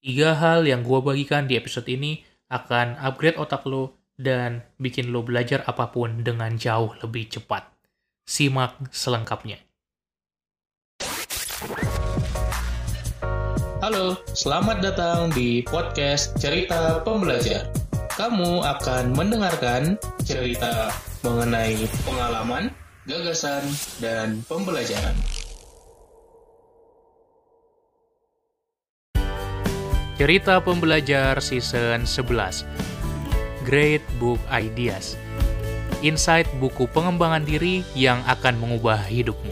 Tiga hal yang gue bagikan di episode ini akan upgrade otak lo dan bikin lo belajar apa pun dengan jauh lebih cepat. Simak selengkapnya. Halo, selamat datang di podcast Cerita Pembelajar. Kamu akan mendengarkan cerita mengenai pengalaman, gagasan, dan pembelajaran. Cerita Pembelajar Season 11 Great Book Ideas Insight buku pengembangan diri yang akan mengubah hidupmu.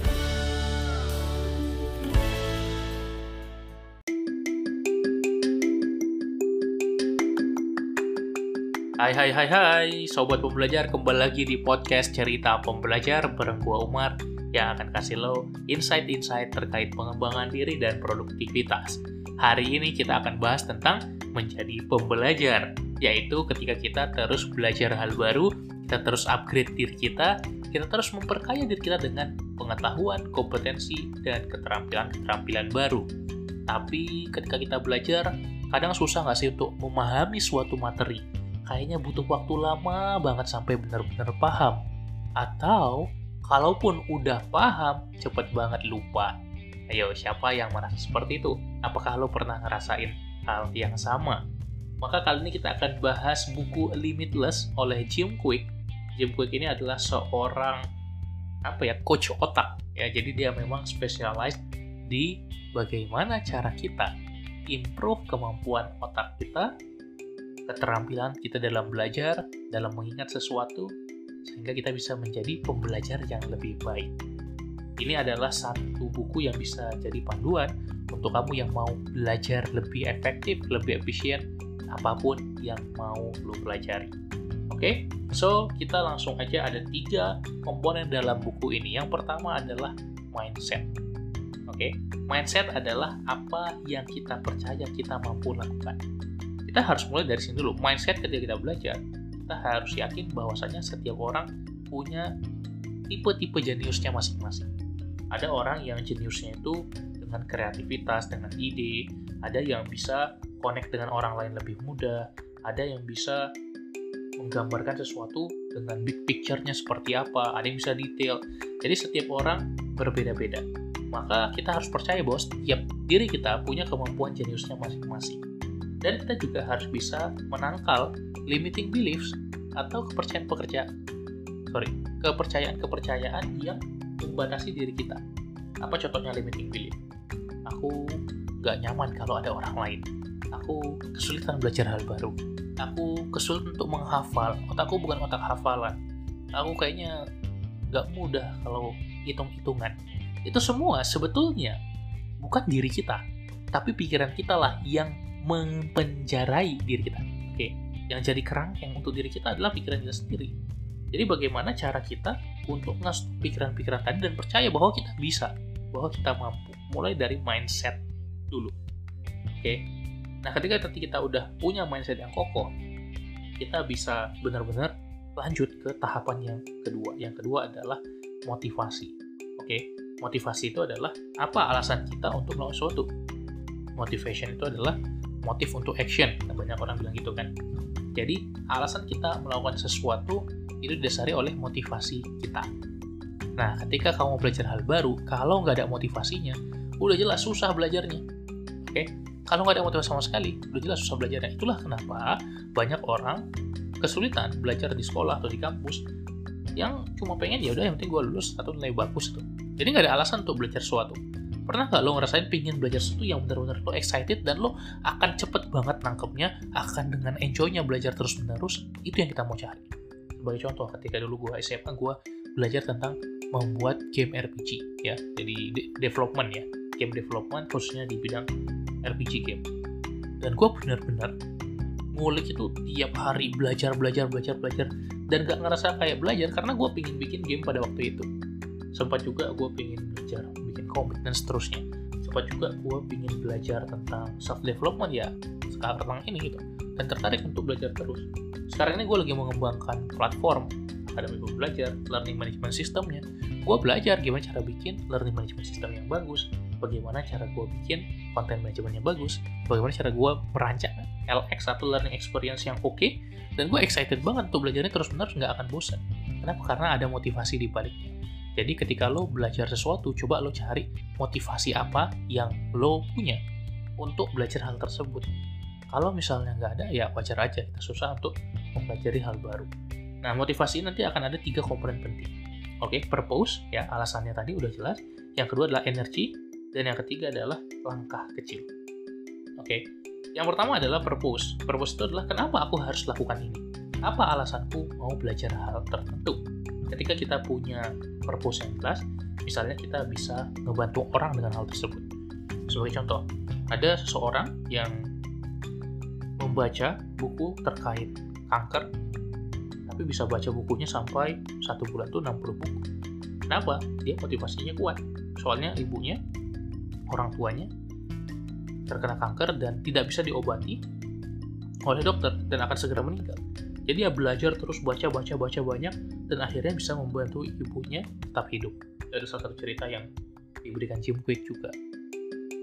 Hai hai hai hai, Sobat Pembelajar kembali lagi di podcast Cerita Pembelajar bareng gua Umar yang akan kasih lo insight-insight terkait pengembangan diri dan produktivitas. Hari ini kita akan bahas tentang menjadi pembelajar, yaitu ketika kita terus belajar hal baru, kita terus upgrade diri kita, kita terus memperkaya diri kita dengan pengetahuan, kompetensi, dan keterampilan-keterampilan baru. Tapi ketika kita belajar, kadang susah nggak sih untuk memahami suatu materi? Kayaknya butuh waktu lama banget sampai benar-benar paham. Atau, kalaupun udah paham, cepet banget lupa. Ayo, siapa yang merasa seperti itu? Apakah lo pernah ngerasain hal yang sama? Maka kali ini kita akan bahas buku Limitless oleh Jim Quick. Jim Quick ini adalah seorang apa ya coach otak ya. Jadi dia memang specialized di bagaimana cara kita improve kemampuan otak kita, keterampilan kita dalam belajar, dalam mengingat sesuatu, sehingga kita bisa menjadi pembelajar yang lebih baik ini adalah satu buku yang bisa jadi panduan untuk kamu yang mau belajar lebih efektif, lebih efisien, apa pun yang mau lo pelajari. Oke, okay? so kita langsung aja ada tiga komponen dalam buku ini. Yang pertama adalah mindset. Oke, okay? mindset adalah apa yang kita percaya kita mampu lakukan. Kita harus mulai dari sini dulu. Mindset ketika kita belajar, kita harus yakin bahwasanya setiap orang punya tipe-tipe jeniusnya masing-masing ada orang yang jeniusnya itu dengan kreativitas, dengan ide, ada yang bisa connect dengan orang lain lebih mudah, ada yang bisa menggambarkan sesuatu dengan big picture-nya seperti apa, ada yang bisa detail. Jadi setiap orang berbeda-beda. Maka kita harus percaya bahwa setiap diri kita punya kemampuan jeniusnya masing-masing. Dan kita juga harus bisa menangkal limiting beliefs atau kepercayaan-kepercayaan sorry, kepercayaan-kepercayaan yang membatasi diri kita. Apa contohnya limiting belief? Aku gak nyaman kalau ada orang lain. Aku kesulitan belajar hal baru. Aku kesulitan untuk menghafal. Otakku bukan otak hafalan. Aku kayaknya gak mudah kalau hitung-hitungan. Itu semua sebetulnya bukan diri kita, tapi pikiran kita lah yang mempenjarai diri kita. Oke, yang jadi kerangkeng untuk diri kita adalah pikiran kita sendiri. Jadi bagaimana cara kita untuk ngasih pikiran-pikiran tadi dan percaya bahwa kita bisa, bahwa kita mampu. Mulai dari mindset dulu. Oke. Nah, ketika nanti kita udah punya mindset yang kokoh, kita bisa benar-benar lanjut ke tahapan yang kedua. Yang kedua adalah motivasi. Oke. Motivasi itu adalah apa alasan kita untuk melakukan sesuatu. Motivation itu adalah motif untuk action. Banyak orang bilang gitu kan. Jadi, alasan kita melakukan sesuatu itu didasari oleh motivasi kita. Nah, ketika kamu belajar hal baru, kalau nggak ada motivasinya, udah jelas susah belajarnya. Oke? Kalau nggak ada motivasi sama sekali, udah jelas susah belajarnya. Itulah kenapa banyak orang kesulitan belajar di sekolah atau di kampus yang cuma pengen ya udah yang penting gue lulus atau nilai bagus tuh. Jadi nggak ada alasan untuk belajar sesuatu. Pernah nggak lo ngerasain pingin belajar sesuatu yang benar-benar lo excited dan lo akan cepet banget nangkepnya, akan dengan enjoynya belajar terus-menerus, itu yang kita mau cari sebagai contoh ketika dulu gue SMA gue belajar tentang membuat game RPG ya. Jadi de development ya. Game development khususnya di bidang RPG game. Dan gue benar-benar ngulik itu tiap hari belajar belajar belajar belajar dan gak ngerasa kayak belajar karena gue pingin bikin game pada waktu itu. Sempat juga gue pingin belajar bikin komik dan seterusnya. Sempat juga gue pingin belajar tentang self development ya sekarang ini gitu. Dan tertarik untuk belajar terus sekarang ini gue lagi mengembangkan platform akademi gue belajar learning management systemnya gue belajar gimana cara bikin learning management system yang bagus bagaimana cara gue bikin konten manajemennya bagus, bagaimana cara gue merancang LX atau learning experience yang oke, okay, dan gue excited banget untuk belajarnya terus-menerus nggak akan bosan. Kenapa? Karena ada motivasi di baliknya. Jadi ketika lo belajar sesuatu, coba lo cari motivasi apa yang lo punya untuk belajar hal tersebut. Kalau misalnya nggak ada, ya wajar aja kita susah untuk mempelajari hal baru. Nah, motivasi nanti akan ada tiga komponen penting. Oke, okay, purpose, ya alasannya tadi udah jelas. Yang kedua adalah energi, dan yang ketiga adalah langkah kecil. Oke, okay. yang pertama adalah purpose. Purpose itu adalah kenapa aku harus lakukan ini? Apa alasanku mau belajar hal tertentu? Ketika kita punya purpose yang jelas, misalnya kita bisa ngebantu orang dengan hal tersebut. Sebagai contoh, ada seseorang yang membaca buku terkait kanker tapi bisa baca bukunya sampai satu bulan tuh 60 buku. Kenapa? dia motivasinya kuat. Soalnya ibunya orang tuanya terkena kanker dan tidak bisa diobati oleh dokter dan akan segera meninggal. Jadi dia belajar terus baca baca baca banyak dan akhirnya bisa membantu ibunya tetap hidup. Ada salah satu cerita yang diberikan Jim Quick juga.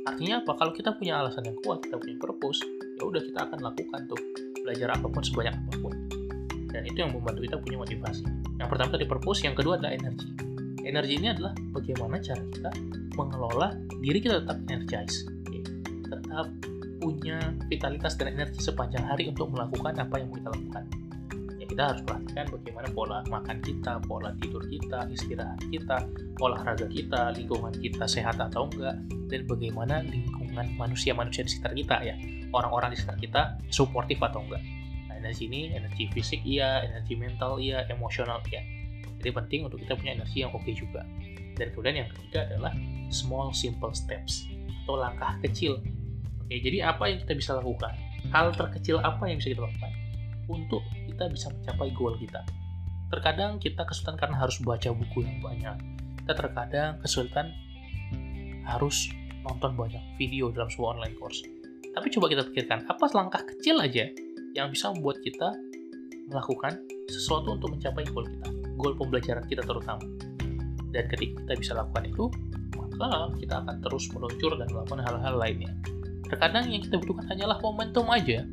Artinya apa? Kalau kita punya alasan yang kuat kita punya purpose ya udah kita akan lakukan tuh belajar apa pun sebanyak apa pun. Dan itu yang membantu kita punya motivasi. Yang pertama tadi purpose yang kedua adalah energi. Energi ini adalah bagaimana cara kita mengelola diri kita tetap energize tetap punya vitalitas dan energi sepanjang hari untuk melakukan apa yang kita lakukan. Ya kita harus perhatikan bagaimana pola makan kita pola tidur kita istirahat kita olahraga kita lingkungan kita sehat atau enggak dan bagaimana lingkungan manusia-manusia di sekitar kita ya orang-orang di sekitar kita suportif atau enggak. Nah, sini energi fisik iya, energi mental iya, emosional iya. Jadi penting untuk kita punya energi yang oke juga. Dan kemudian yang ketiga adalah small simple steps atau langkah kecil. Oke, jadi apa yang kita bisa lakukan? Hal terkecil apa yang bisa kita lakukan untuk kita bisa mencapai goal kita? Terkadang kita kesulitan karena harus baca buku yang banyak. Kita terkadang kesulitan harus nonton banyak video dalam sebuah online course tapi coba kita pikirkan, apa langkah kecil aja yang bisa membuat kita melakukan sesuatu untuk mencapai goal kita, goal pembelajaran kita terutama. Dan ketika kita bisa lakukan itu, maka kita akan terus meluncur dan melakukan hal-hal lainnya. Terkadang yang kita butuhkan hanyalah momentum aja,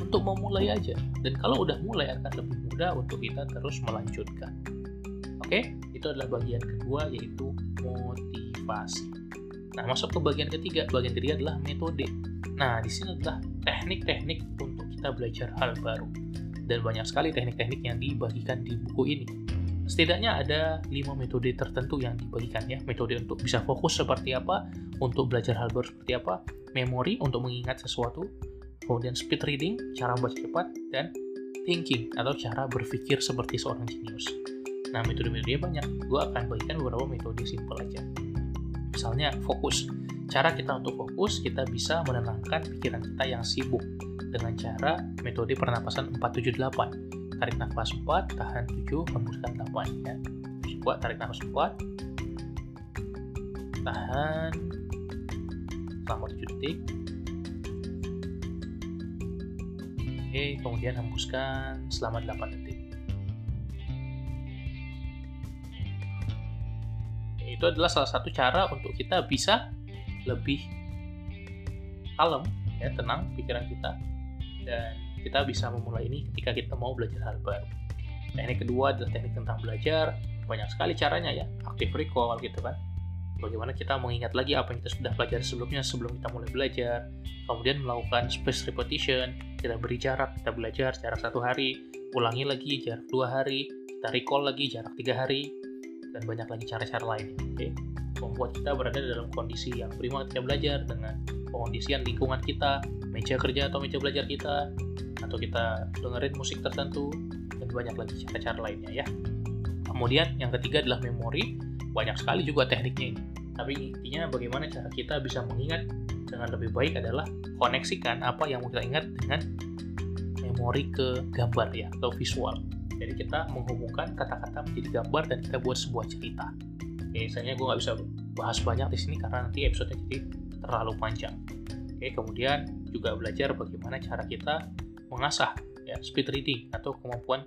untuk memulai aja. Dan kalau udah mulai akan lebih mudah untuk kita terus melanjutkan. Oke, itu adalah bagian kedua yaitu motivasi. Nah, masuk ke bagian ketiga. Bagian ketiga adalah metode. Nah, di sini adalah teknik-teknik untuk kita belajar hal baru. Dan banyak sekali teknik-teknik yang dibagikan di buku ini. Setidaknya ada 5 metode tertentu yang dibagikan ya. Metode untuk bisa fokus seperti apa, untuk belajar hal baru seperti apa, memori untuk mengingat sesuatu, kemudian speed reading, cara membaca cepat, dan thinking atau cara berpikir seperti seorang jenius. Nah, metode-metode banyak. Gue akan bagikan beberapa metode simple aja. Misalnya, fokus Cara kita untuk fokus, kita bisa menenangkan pikiran kita yang sibuk dengan cara metode pernapasan 478. Tarik nafas 4, tahan 7, hembuskan 8 ya. Coba tarik nafas 4, tahan selama 7 detik. Oke, kemudian hembuskan selama 8 detik. Itu adalah salah satu cara untuk kita bisa lebih kalem ya tenang pikiran kita. Dan kita bisa memulai ini ketika kita mau belajar hal baru. Teknik kedua adalah teknik tentang belajar. Banyak sekali caranya ya. Aktif recall gitu kan. Bagaimana kita mengingat lagi apa yang kita sudah pelajari sebelumnya sebelum kita mulai belajar. Kemudian melakukan space repetition. Kita beri jarak kita belajar jarak satu hari. Ulangi lagi jarak dua hari. Kita recall lagi jarak tiga hari dan banyak lagi cara-cara lain oke okay? membuat kita berada dalam kondisi yang prima ketika belajar dengan pengondisian lingkungan kita, meja kerja atau meja belajar kita, atau kita dengerin musik tertentu, dan banyak lagi cara-cara lainnya ya. Kemudian yang ketiga adalah memori, banyak sekali juga tekniknya ini. Tapi intinya bagaimana cara kita bisa mengingat dengan lebih baik adalah koneksikan apa yang kita ingat dengan memori ke gambar ya, atau visual. Jadi kita menghubungkan kata-kata menjadi gambar dan kita buat sebuah cerita. Oke, sayangnya gue nggak bisa bahas banyak di sini karena nanti episode jadi terlalu panjang. Oke, kemudian juga belajar bagaimana cara kita mengasah ya speed reading atau kemampuan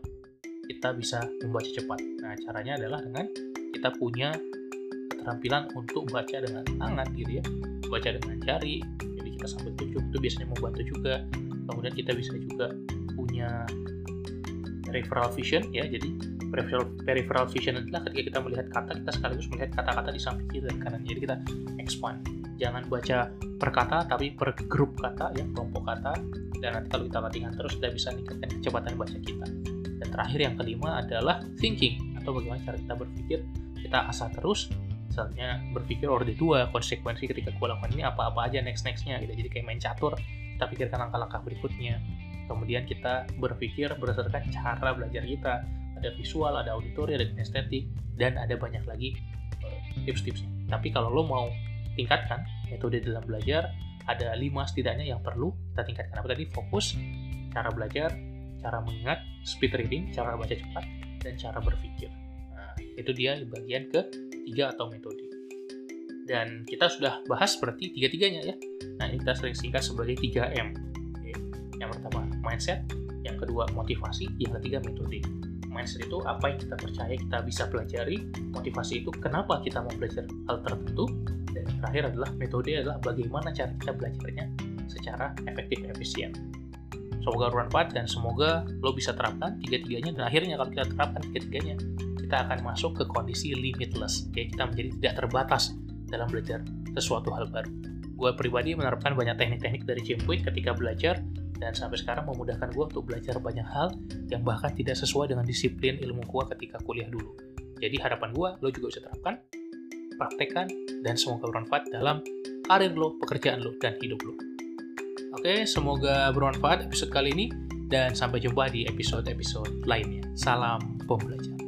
kita bisa membaca cepat. Nah, caranya adalah dengan kita punya keterampilan untuk baca dengan tangan gitu ya. Baca dengan jari, kita sambil tunjuk itu biasanya membantu juga kemudian kita bisa juga punya peripheral vision ya. Jadi peripheral, peripheral vision adalah ketika kita melihat kata kita sekaligus melihat kata-kata di samping kiri dan kanan. Jadi kita expand. Jangan baca per kata tapi per grup kata ya kelompok kata. Dan nanti kalau kita latihan terus kita bisa meningkatkan kecepatan baca kita. Dan terakhir yang kelima adalah thinking atau bagaimana cara kita berpikir. Kita asah terus misalnya berpikir orde dua konsekuensi ketika gue lakukan ini apa-apa aja next nextnya gitu. Jadi kayak main catur kita pikirkan langkah-langkah berikutnya kemudian kita berpikir berdasarkan cara belajar kita. Ada visual ada auditori ada kinestetik dan ada banyak lagi uh, tips-tipsnya. Tapi kalau lo mau tingkatkan metode dalam belajar ada lima setidaknya yang perlu kita tingkatkan. Apa tadi? Fokus cara belajar cara mengingat speed reading cara baca cepat dan cara berpikir. Nah, itu dia bagian ke tiga atau metode. Dan kita sudah bahas berarti tiga-tiganya ya. Nah ini kita sering singkat sebagai 3M Oke. Yang pertama mindset. Yang kedua motivasi. Yang ketiga metode. Mindset itu apa yang kita percaya kita bisa pelajari. Motivasi itu kenapa kita mau belajar hal tertentu. Dan yang terakhir adalah metode adalah bagaimana cara kita belajarnya secara efektif efisien. Semoga bermanfaat dan semoga lo bisa terapkan tiga-tiganya dan akhirnya kalau kita terapkan tiga-tiganya kita akan masuk ke kondisi limitless. Oke, kita menjadi tidak terbatas dalam belajar sesuatu hal baru. Gue pribadi menerapkan banyak teknik-teknik dari Jimpuit ketika belajar dan sampai sekarang memudahkan gue untuk belajar banyak hal yang bahkan tidak sesuai dengan disiplin ilmu gue ketika kuliah dulu. Jadi harapan gue, lo juga bisa terapkan, praktekkan, dan semoga bermanfaat dalam karir lo, pekerjaan lo, dan hidup lo. Oke, semoga bermanfaat episode kali ini, dan sampai jumpa di episode-episode lainnya. Salam pembelajar.